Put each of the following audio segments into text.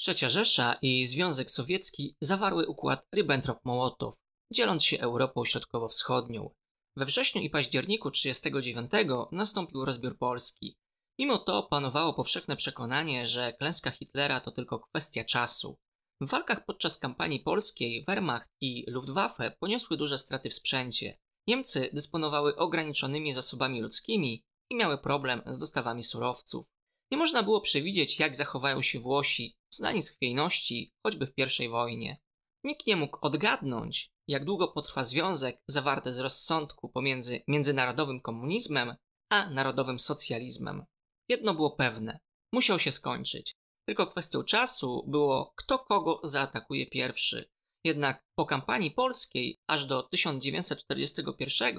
Trzecia Rzesza i Związek Sowiecki zawarły układ Ribbentrop-Mołotow, dzieląc się Europą Środkowo-Wschodnią. We wrześniu i październiku 1939 nastąpił rozbiór Polski. Mimo to panowało powszechne przekonanie, że klęska Hitlera to tylko kwestia czasu. W walkach podczas kampanii polskiej Wehrmacht i Luftwaffe poniosły duże straty w sprzęcie. Niemcy dysponowały ograniczonymi zasobami ludzkimi i miały problem z dostawami surowców. Nie można było przewidzieć, jak zachowają się Włosi, znani z chwiejności, choćby w I wojnie. Nikt nie mógł odgadnąć, jak długo potrwa związek zawarty z rozsądku pomiędzy międzynarodowym komunizmem a narodowym socjalizmem. Jedno było pewne musiał się skończyć. Tylko kwestią czasu było, kto kogo zaatakuje pierwszy. Jednak po kampanii polskiej aż do 1941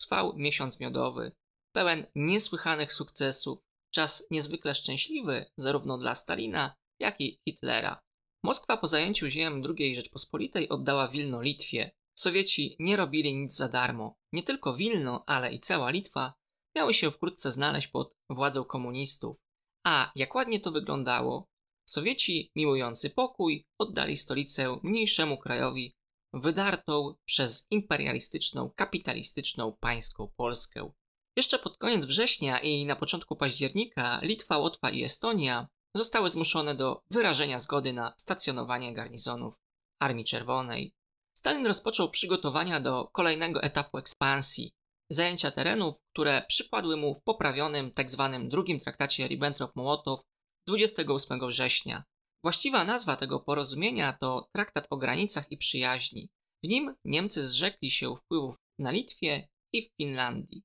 trwał miesiąc miodowy, pełen niesłychanych sukcesów, czas niezwykle szczęśliwy zarówno dla Stalina, jak i Hitlera. Moskwa po zajęciu ziem II Rzeczpospolitej oddała Wilno Litwie. Sowieci nie robili nic za darmo. Nie tylko Wilno, ale i cała Litwa miały się wkrótce znaleźć pod władzą komunistów. A jak ładnie to wyglądało, Sowieci, miłujący pokój, oddali stolicę mniejszemu krajowi, wydartą przez imperialistyczną, kapitalistyczną pańską Polskę. Jeszcze pod koniec września i na początku października Litwa, Łotwa i Estonia zostały zmuszone do wyrażenia zgody na stacjonowanie garnizonów Armii Czerwonej. Stalin rozpoczął przygotowania do kolejnego etapu ekspansji, zajęcia terenów, które przypadły mu w poprawionym tzw. Tak drugim traktacie Ribbentrop-Mołotow 28 września. Właściwa nazwa tego porozumienia to Traktat o granicach i przyjaźni. W nim Niemcy zrzekli się wpływów na Litwie i w Finlandii.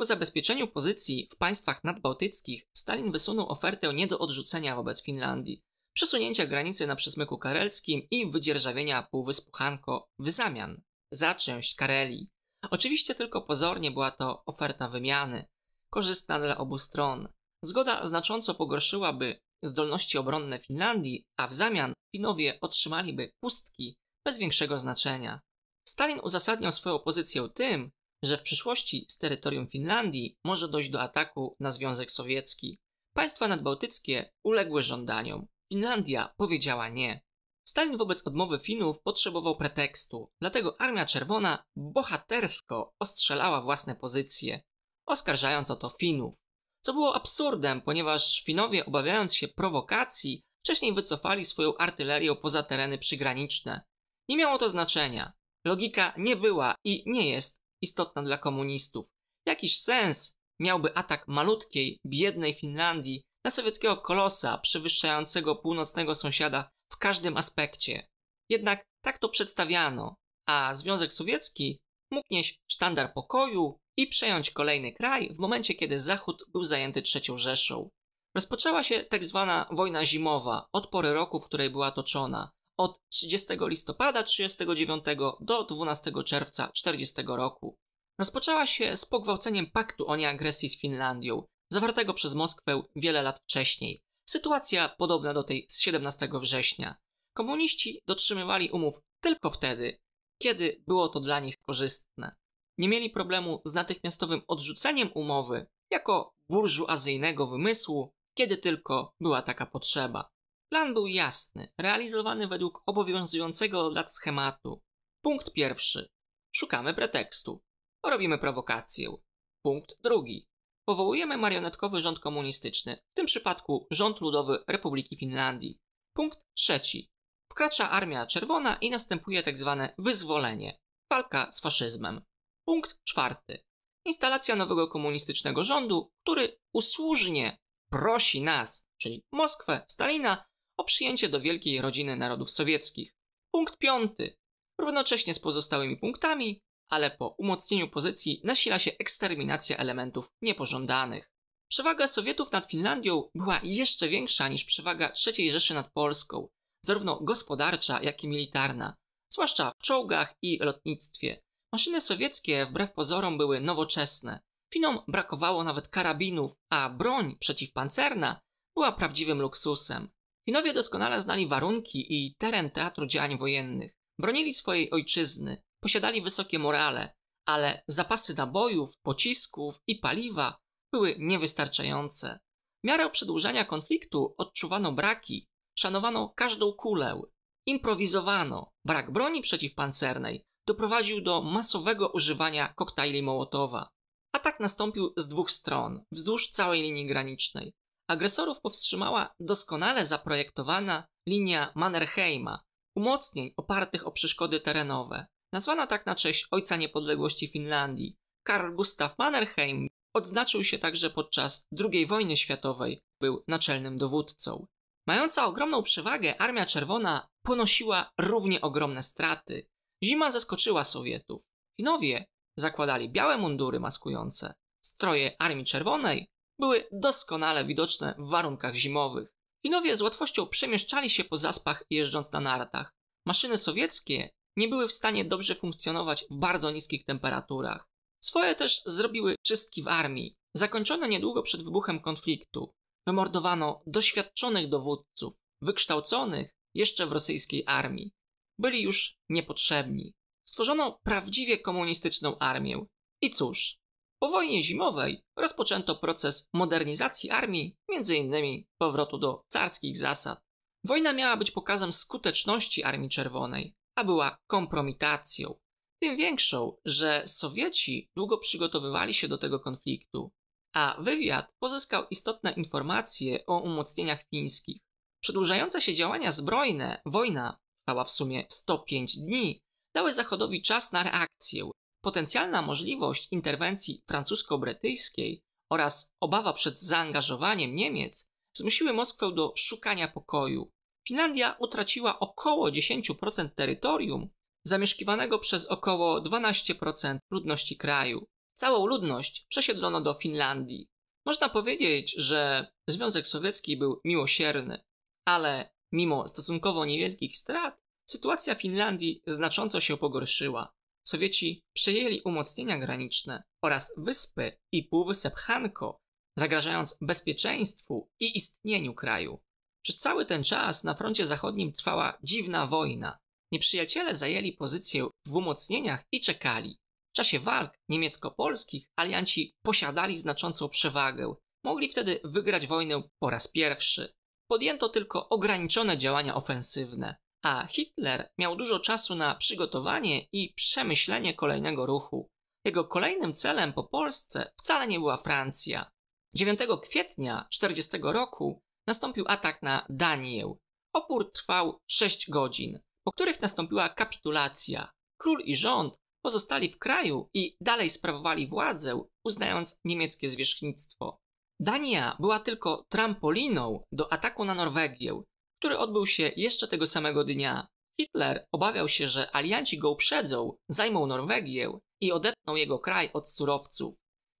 Po zabezpieczeniu pozycji w państwach nadbałtyckich Stalin wysunął ofertę nie do odrzucenia wobec Finlandii, przesunięcia granicy na przesmyku karelskim i wydzierżawienia półwyspu Hanko w zamian za część Karelii. Oczywiście tylko pozornie była to oferta wymiany, korzystna dla obu stron. Zgoda znacząco pogorszyłaby zdolności obronne Finlandii, a w zamian Finowie otrzymaliby pustki bez większego znaczenia. Stalin uzasadniał swoją pozycję tym, że w przyszłości z terytorium Finlandii może dojść do ataku na Związek Sowiecki. Państwa nadbałtyckie uległy żądaniom. Finlandia powiedziała nie. Stalin wobec odmowy Finów potrzebował pretekstu, dlatego Armia Czerwona bohatersko ostrzelała własne pozycje, oskarżając o to Finów. Co było absurdem, ponieważ Finowie, obawiając się prowokacji, wcześniej wycofali swoją artylerię poza tereny przygraniczne. Nie miało to znaczenia. Logika nie była i nie jest istotna dla komunistów. Jakiś sens miałby atak malutkiej, biednej Finlandii na sowieckiego kolosa przewyższającego północnego sąsiada w każdym aspekcie. Jednak tak to przedstawiano, a Związek Sowiecki mógł nieść sztandar pokoju i przejąć kolejny kraj w momencie, kiedy Zachód był zajęty trzecią Rzeszą. Rozpoczęła się tak zwana wojna zimowa od pory roku, w której była toczona, od 30 listopada 1939 do 12 czerwca 1940 roku. Rozpoczęła się z pogwałceniem paktu o nieagresji z Finlandią, zawartego przez Moskwę wiele lat wcześniej. Sytuacja podobna do tej z 17 września. Komuniści dotrzymywali umów tylko wtedy, kiedy było to dla nich korzystne. Nie mieli problemu z natychmiastowym odrzuceniem umowy jako burżuazyjnego wymysłu, kiedy tylko była taka potrzeba. Plan był jasny, realizowany według obowiązującego od lat schematu. Punkt pierwszy. Szukamy pretekstu. Robimy prowokację. Punkt drugi. Powołujemy marionetkowy rząd komunistyczny, w tym przypadku rząd ludowy Republiki Finlandii. Punkt trzeci. Wkracza Armia Czerwona i następuje tzw. Tak wyzwolenie. Walka z faszyzmem. Punkt czwarty. Instalacja nowego komunistycznego rządu, który usłużnie prosi nas, czyli Moskwę, Stalina, o przyjęcie do wielkiej rodziny narodów sowieckich. Punkt piąty. Równocześnie z pozostałymi punktami, ale po umocnieniu pozycji nasila się eksterminacja elementów niepożądanych. Przewaga Sowietów nad Finlandią była jeszcze większa niż przewaga III Rzeszy nad Polską, zarówno gospodarcza, jak i militarna, zwłaszcza w czołgach i lotnictwie. Maszyny sowieckie wbrew pozorom były nowoczesne. Finom brakowało nawet karabinów, a broń przeciwpancerna była prawdziwym luksusem. Finowie doskonale znali warunki i teren teatru działań wojennych. Bronili swojej ojczyzny, posiadali wysokie morale, ale zapasy nabojów, pocisków i paliwa były niewystarczające. W miarę przedłużania konfliktu odczuwano braki, szanowano każdą kulę. Improwizowano. Brak broni przeciwpancernej doprowadził do masowego używania koktajli Mołotowa. Atak nastąpił z dwóch stron, wzdłuż całej linii granicznej. Agresorów powstrzymała doskonale zaprojektowana linia Mannerheima, umocnień opartych o przeszkody terenowe. Nazwana tak na cześć ojca niepodległości Finlandii, Karl Gustav Mannerheim odznaczył się także podczas II wojny światowej, był naczelnym dowódcą. Mająca ogromną przewagę, Armia Czerwona ponosiła równie ogromne straty. Zima zaskoczyła Sowietów. Finowie zakładali białe mundury maskujące. Stroje Armii Czerwonej były doskonale widoczne w warunkach zimowych. Finowie z łatwością przemieszczali się po zaspach jeżdżąc na nartach. Maszyny sowieckie nie były w stanie dobrze funkcjonować w bardzo niskich temperaturach. Swoje też zrobiły czystki w armii, zakończone niedługo przed wybuchem konfliktu. Wymordowano doświadczonych dowódców, wykształconych jeszcze w rosyjskiej armii. Byli już niepotrzebni. Stworzono prawdziwie komunistyczną armię. I cóż, po wojnie zimowej rozpoczęto proces modernizacji armii, m.in. powrotu do carskich zasad. Wojna miała być pokazem skuteczności Armii Czerwonej, a była kompromitacją. Tym większą, że Sowieci długo przygotowywali się do tego konfliktu, a wywiad pozyskał istotne informacje o umocnieniach fińskich. Przedłużające się działania zbrojne, wojna trwała w sumie 105 dni, dały Zachodowi czas na reakcję. Potencjalna możliwość interwencji francusko-brytyjskiej oraz obawa przed zaangażowaniem Niemiec zmusiły Moskwę do szukania pokoju. Finlandia utraciła około 10% terytorium, zamieszkiwanego przez około 12% ludności kraju. Całą ludność przesiedlono do Finlandii. Można powiedzieć, że Związek Sowiecki był miłosierny, ale mimo stosunkowo niewielkich strat, sytuacja Finlandii znacząco się pogorszyła. Sowieci przejęli umocnienia graniczne oraz wyspy i półwysep Hanko, zagrażając bezpieczeństwu i istnieniu kraju. Przez cały ten czas na froncie zachodnim trwała dziwna wojna. Nieprzyjaciele zajęli pozycję w umocnieniach i czekali. W czasie walk niemiecko-polskich alianci posiadali znaczącą przewagę. Mogli wtedy wygrać wojnę po raz pierwszy. Podjęto tylko ograniczone działania ofensywne, a Hitler miał dużo czasu na przygotowanie i przemyślenie kolejnego ruchu. Jego kolejnym celem po Polsce wcale nie była Francja. 9 kwietnia 40 roku nastąpił atak na Danię. Opór trwał 6 godzin po których nastąpiła kapitulacja. Król i rząd pozostali w kraju i dalej sprawowali władzę, uznając niemieckie zwierzchnictwo. Dania była tylko trampoliną do ataku na Norwegię, który odbył się jeszcze tego samego dnia. Hitler obawiał się, że alianci go uprzedzą, zajmą Norwegię i odetną jego kraj od surowców.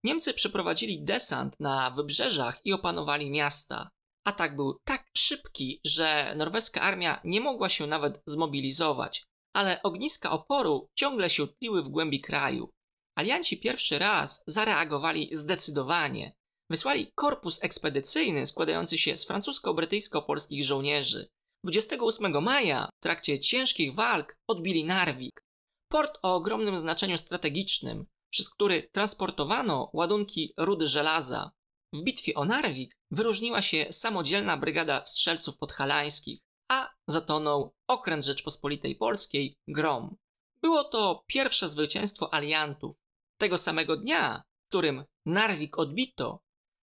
Niemcy przeprowadzili desant na wybrzeżach i opanowali miasta. Atak był tak szybki, że norweska armia nie mogła się nawet zmobilizować, ale ogniska oporu ciągle się tliły w głębi kraju. Alianci pierwszy raz zareagowali zdecydowanie. Wysłali korpus ekspedycyjny składający się z francusko-brytyjsko-polskich żołnierzy. 28 maja w trakcie ciężkich walk odbili Narvik, port o ogromnym znaczeniu strategicznym, przez który transportowano ładunki rudy żelaza. W bitwie o Narvik wyróżniła się samodzielna brygada strzelców podhalańskich, a zatonął okręt Rzeczpospolitej Polskiej Grom. Było to pierwsze zwycięstwo aliantów. Tego samego dnia, w którym Narvik odbito,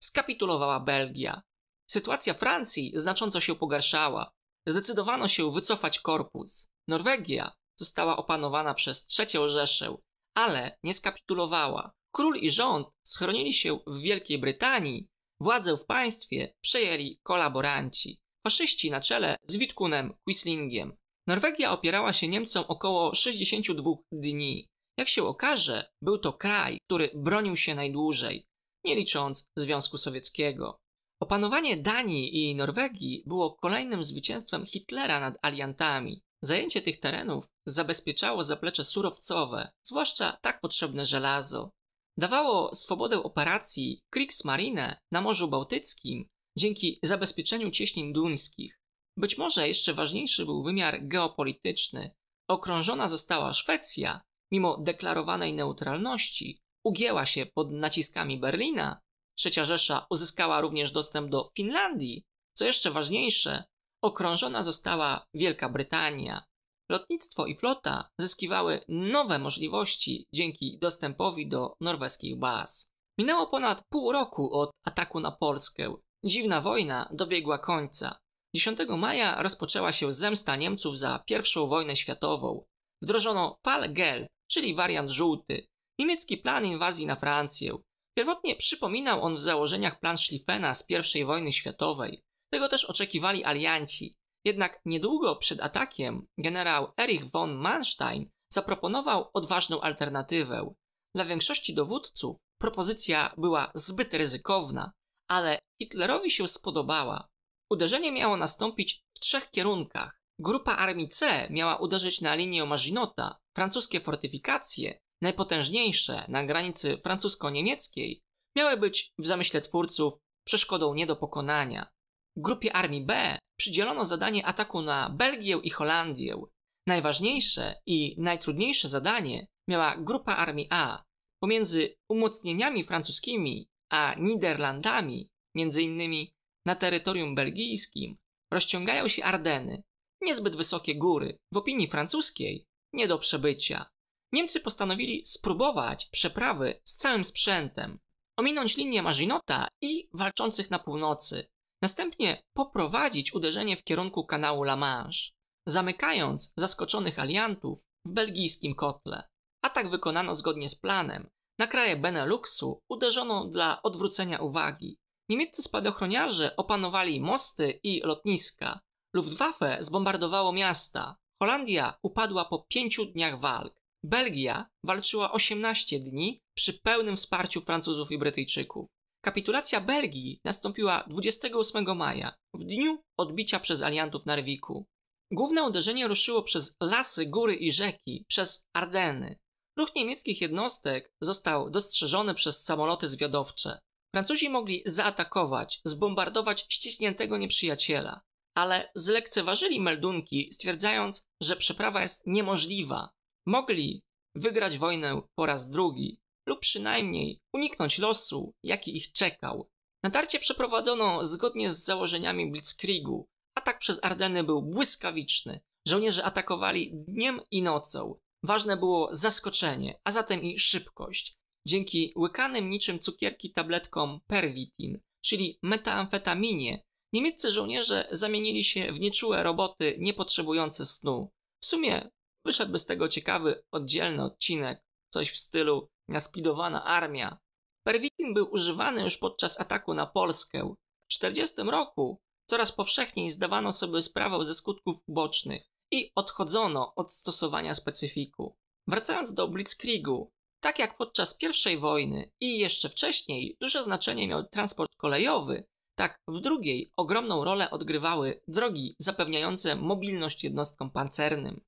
skapitulowała Belgia. Sytuacja Francji znacząco się pogarszała. Zdecydowano się wycofać korpus. Norwegia została opanowana przez trzecią Rzeszę, ale nie skapitulowała. Król i rząd schronili się w Wielkiej Brytanii, władzę w państwie przejęli kolaboranci, faszyści na czele z Witkunem Quislingiem. Norwegia opierała się Niemcom około 62 dni. Jak się okaże, był to kraj, który bronił się najdłużej, nie licząc Związku Sowieckiego. Opanowanie Danii i Norwegii było kolejnym zwycięstwem Hitlera nad aliantami. Zajęcie tych terenów zabezpieczało zaplecze surowcowe, zwłaszcza tak potrzebne żelazo dawało swobodę operacji Kriegsmarine na Morzu Bałtyckim dzięki zabezpieczeniu cieśnin duńskich. Być może jeszcze ważniejszy był wymiar geopolityczny. Okrążona została Szwecja, mimo deklarowanej neutralności, ugięła się pod naciskami Berlina. Trzecia Rzesza uzyskała również dostęp do Finlandii. Co jeszcze ważniejsze, okrążona została Wielka Brytania. Lotnictwo i flota zyskiwały nowe możliwości dzięki dostępowi do norweskich baz. Minęło ponad pół roku od ataku na Polskę. Dziwna wojna dobiegła końca. 10 maja rozpoczęła się zemsta Niemców za I wojnę światową. Wdrożono Fall Gelb, czyli wariant żółty, niemiecki plan inwazji na Francję. Pierwotnie przypominał on w założeniach plan Schlieffena z I wojny światowej. Tego też oczekiwali alianci. Jednak niedługo przed atakiem generał Erich von Manstein zaproponował odważną alternatywę. Dla większości dowódców propozycja była zbyt ryzykowna, ale Hitlerowi się spodobała. Uderzenie miało nastąpić w trzech kierunkach. Grupa Armii C miała uderzyć na linię Maginota, francuskie fortyfikacje, najpotężniejsze na granicy francusko-niemieckiej, miały być w zamyśle twórców przeszkodą nie do pokonania. Grupie Armii B przydzielono zadanie ataku na Belgię i Holandię. Najważniejsze i najtrudniejsze zadanie miała Grupa Armii A. Pomiędzy umocnieniami francuskimi a Niderlandami, między innymi na terytorium belgijskim, rozciągają się Ardeny, niezbyt wysokie góry, w opinii francuskiej nie do przebycia. Niemcy postanowili spróbować przeprawy z całym sprzętem, ominąć linię Maginota i walczących na północy, następnie poprowadzić uderzenie w kierunku kanału La Manche, zamykając zaskoczonych aliantów w belgijskim kotle. Atak wykonano zgodnie z planem. Na kraje Beneluxu uderzono dla odwrócenia uwagi. Niemieccy spadochroniarze opanowali mosty i lotniska. Luftwaffe zbombardowało miasta. Holandia upadła po pięciu dniach walk. Belgia walczyła 18 dni przy pełnym wsparciu Francuzów i Brytyjczyków. Kapitulacja Belgii nastąpiła 28 maja, w dniu odbicia przez aliantów Narwiku. Główne uderzenie ruszyło przez lasy, góry i rzeki, przez Ardeny. Ruch niemieckich jednostek został dostrzeżony przez samoloty zwiadowcze. Francuzi mogli zaatakować, zbombardować ściśniętego nieprzyjaciela, ale zlekceważyli meldunki, stwierdzając, że przeprawa jest niemożliwa. Mogli wygrać wojnę po raz drugi, lub przynajmniej uniknąć losu, jaki ich czekał. Natarcie przeprowadzono zgodnie z założeniami Blitzkriegu. Atak przez Ardeny był błyskawiczny. Żołnierze atakowali dniem i nocą. Ważne było zaskoczenie, a zatem i szybkość. Dzięki łykanym niczym cukierki tabletkom pervitin, czyli metamfetaminie, niemieccy żołnierze zamienili się w nieczułe roboty niepotrzebujące snu. W sumie wyszedłby z tego ciekawy, oddzielny odcinek, coś w stylu naspidowana armia. Pervitin był używany już podczas ataku na Polskę. W 1940 roku coraz powszechniej zdawano sobie sprawę ze skutków ubocznych i odchodzono od stosowania specyfiku. Wracając do Blitzkriegu, tak jak podczas I wojny i jeszcze wcześniej duże znaczenie miał transport kolejowy, tak w drugiej ogromną rolę odgrywały drogi zapewniające mobilność jednostkom pancernym.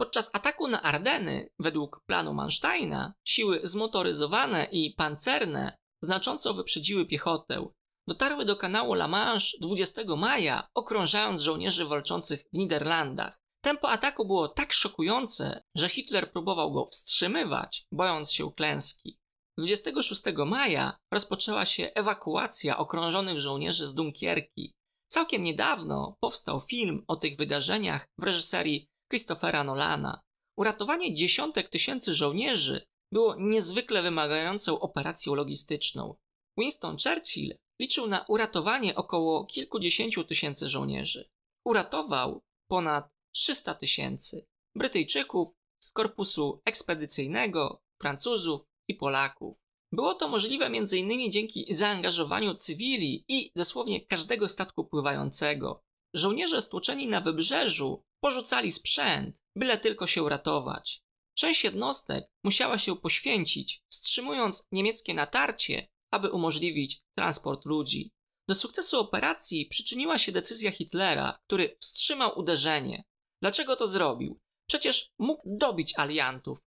Podczas ataku na Ardeny, według planu Mansteina, siły zmotoryzowane i pancerne znacząco wyprzedziły piechotę. Dotarły do kanału La Manche 20 maja, okrążając żołnierzy walczących w Niderlandach. Tempo ataku było tak szokujące, że Hitler próbował go wstrzymywać, bojąc się klęski. 26 maja rozpoczęła się ewakuacja okrążonych żołnierzy z Dunkierki. Całkiem niedawno powstał film o tych wydarzeniach w reżyserii Christophera Nolana. Uratowanie dziesiątek tysięcy żołnierzy było niezwykle wymagającą operacją logistyczną. Winston Churchill liczył na uratowanie około kilkudziesięciu tysięcy żołnierzy. Uratował ponad 300 tysięcy Brytyjczyków z korpusu ekspedycyjnego, Francuzów i Polaków. Było to możliwe m.in. dzięki zaangażowaniu cywili i dosłownie każdego statku pływającego. Żołnierze stłoczeni na wybrzeżu porzucali sprzęt, byle tylko się uratować. Część jednostek musiała się poświęcić, wstrzymując niemieckie natarcie, aby umożliwić transport ludzi. Do sukcesu operacji przyczyniła się decyzja Hitlera, który wstrzymał uderzenie. Dlaczego to zrobił? Przecież mógł dobić aliantów.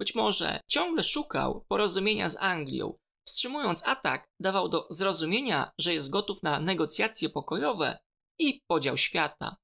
Być może ciągle szukał porozumienia z Anglią. Wstrzymując atak, dawał do zrozumienia, że jest gotów na negocjacje pokojowe i podział świata.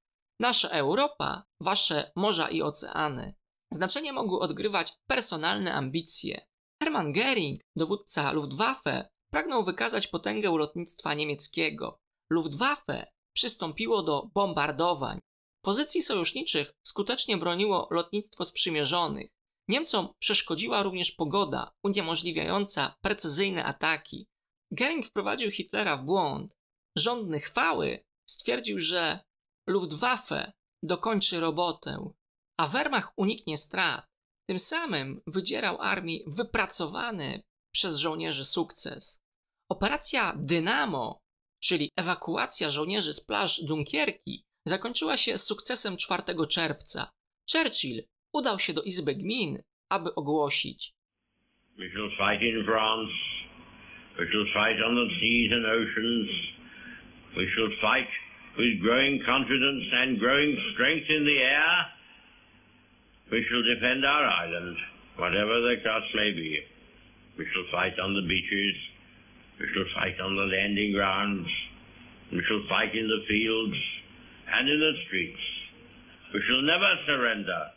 Nasza Europa, wasze morza i oceany. Znaczenie mogły odgrywać personalne ambicje. Hermann Göring, dowódca Luftwaffe, pragnął wykazać potęgę lotnictwa niemieckiego. Luftwaffe przystąpiło do bombardowań. Pozycji sojuszniczych skutecznie broniło lotnictwo sprzymierzonych. Niemcom przeszkodziła również pogoda, uniemożliwiająca precyzyjne ataki. Gering wprowadził Hitlera w błąd. Rządny chwały stwierdził, że Luftwaffe dokończy robotę, a Wehrmacht uniknie strat. Tym samym wydzierał armii wypracowany przez żołnierzy sukces. Operacja Dynamo, czyli ewakuacja żołnierzy z plaż Dunkierki, zakończyła się sukcesem 4 czerwca. Churchill udał się do Izby Gmin, aby ogłosić We shall fight in France. We shall fight on the seas and oceans. We shall fight with growing confidence and growing strength in the air. We shall defend our island, whatever the cost may be. We shall fight on the beaches. We shall fight on the landing grounds. We shall fight in the fields and in the streets. We shall never surrender.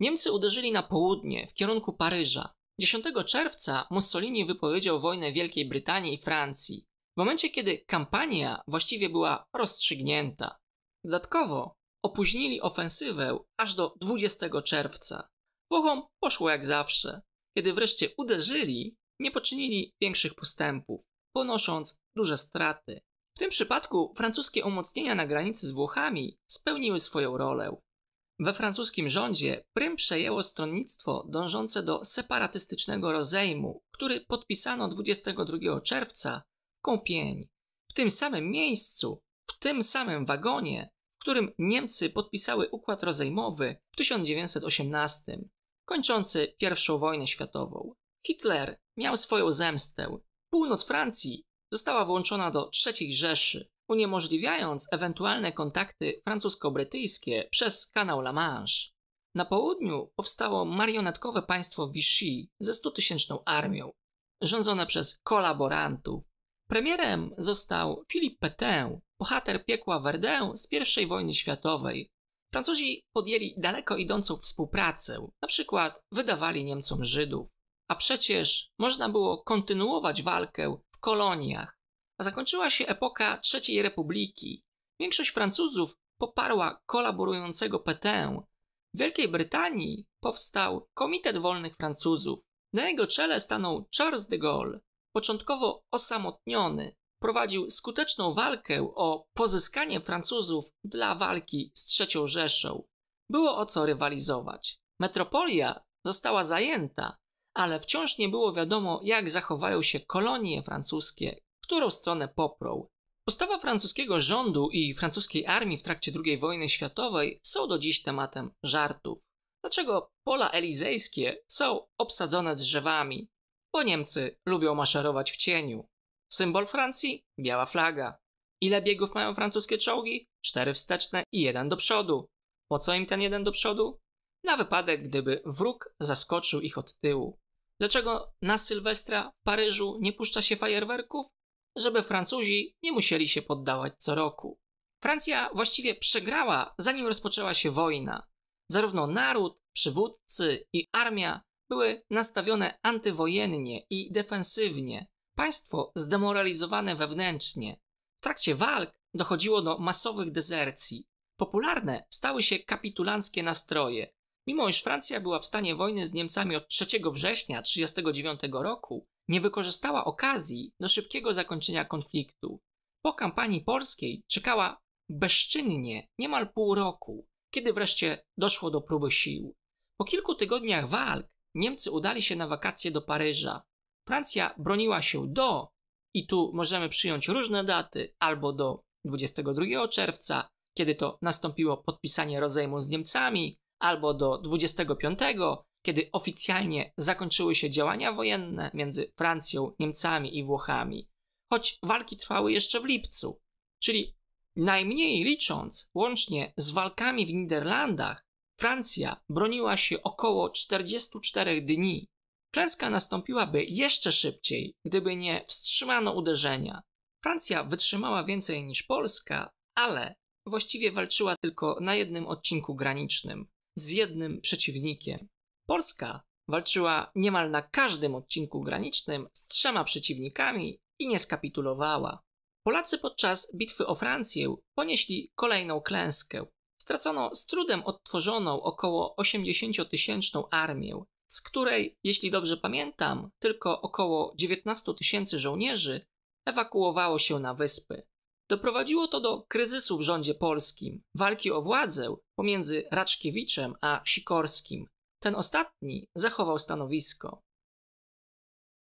Niemcy uderzyli na południe, w kierunku Paryża. 10 czerwca Mussolini wypowiedział wojnę Wielkiej Brytanii i Francji, w momencie kiedy kampania właściwie była rozstrzygnięta. Dodatkowo opóźnili ofensywę aż do 20 czerwca. Włochom poszło jak zawsze. Kiedy wreszcie uderzyli, nie poczynili większych postępów, ponosząc duże straty. W tym przypadku francuskie umocnienia na granicy z Włochami spełniły swoją rolę. We francuskim rządzie prym przejęło stronnictwo dążące do separatystycznego rozejmu, który podpisano 22 czerwca w Kąpień. W tym samym miejscu, w tym samym wagonie, w którym Niemcy podpisały układ rozejmowy w 1918, kończący I wojnę światową. Hitler miał swoją zemstę. Północ Francji została włączona do III Rzeszy, uniemożliwiając ewentualne kontakty francusko-brytyjskie przez kanał La Manche. Na południu powstało marionetkowe państwo Vichy ze 100-tysięczną armią, rządzone przez kolaborantów. Premierem został Philippe Pétain, bohater piekła Verdun z I wojny światowej. Francuzi podjęli daleko idącą współpracę, na przykład wydawali Niemcom Żydów. A przecież można było kontynuować walkę w koloniach, a zakończyła się epoka III Republiki. Większość Francuzów poparła kolaborującego Pétain. W Wielkiej Brytanii powstał Komitet Wolnych Francuzów. Na jego czele stanął Charles de Gaulle. Początkowo osamotniony, prowadził skuteczną walkę o pozyskanie Francuzów dla walki z III Rzeszą. Było o co rywalizować. Metropolia została zajęta, ale wciąż nie było wiadomo, jak zachowają się kolonie francuskie, którą stronę poprą. Postawa francuskiego rządu i francuskiej armii w trakcie II wojny światowej są do dziś tematem żartów. Dlaczego pola elizejskie są obsadzone drzewami? Bo Niemcy lubią maszerować w cieniu. Symbol Francji? Biała flaga. Ile biegów mają francuskie czołgi? Cztery wsteczne i jeden do przodu. Po co im ten jeden do przodu? Na wypadek, gdyby wróg zaskoczył ich od tyłu. Dlaczego na Sylwestra w Paryżu nie puszcza się fajerwerków? Żeby Francuzi nie musieli się poddawać co roku. Francja właściwie przegrała, zanim rozpoczęła się wojna. Zarówno naród, przywódcy i armia były nastawione antywojennie i defensywnie. Państwo zdemoralizowane wewnętrznie. W trakcie walk dochodziło do masowych dezercji. Popularne stały się kapitulanckie nastroje. Mimo iż Francja była w stanie wojny z Niemcami od 3 września 1939 roku, nie wykorzystała okazji do szybkiego zakończenia konfliktu. Po kampanii polskiej czekała bezczynnie niemal pół roku, kiedy wreszcie doszło do próby sił. Po kilku tygodniach walk Niemcy udali się na wakacje do Paryża. Francja broniła się do, i tu możemy przyjąć różne daty, albo do 22 czerwca, kiedy to nastąpiło podpisanie rozejmu z Niemcami, albo do 25, kiedy oficjalnie zakończyły się działania wojenne między Francją, Niemcami i Włochami, choć walki trwały jeszcze w lipcu, czyli najmniej licząc, łącznie z walkami w Niderlandach, Francja broniła się około 44 dni. Klęska nastąpiłaby jeszcze szybciej, gdyby nie wstrzymano uderzenia. Francja wytrzymała więcej niż Polska, ale właściwie walczyła tylko na jednym odcinku granicznym z jednym przeciwnikiem. Polska walczyła niemal na każdym odcinku granicznym z trzema przeciwnikami i nie skapitulowała. Polacy podczas bitwy o Francję ponieśli kolejną klęskę. Stracono z trudem odtworzoną około 80-tysięczną armię, z której, jeśli dobrze pamiętam, tylko około 19 tysięcy żołnierzy ewakuowało się na wyspy. Doprowadziło to do kryzysu w rządzie polskim, walki o władzę pomiędzy Raczkiewiczem a Sikorskim. Ten ostatni zachował stanowisko.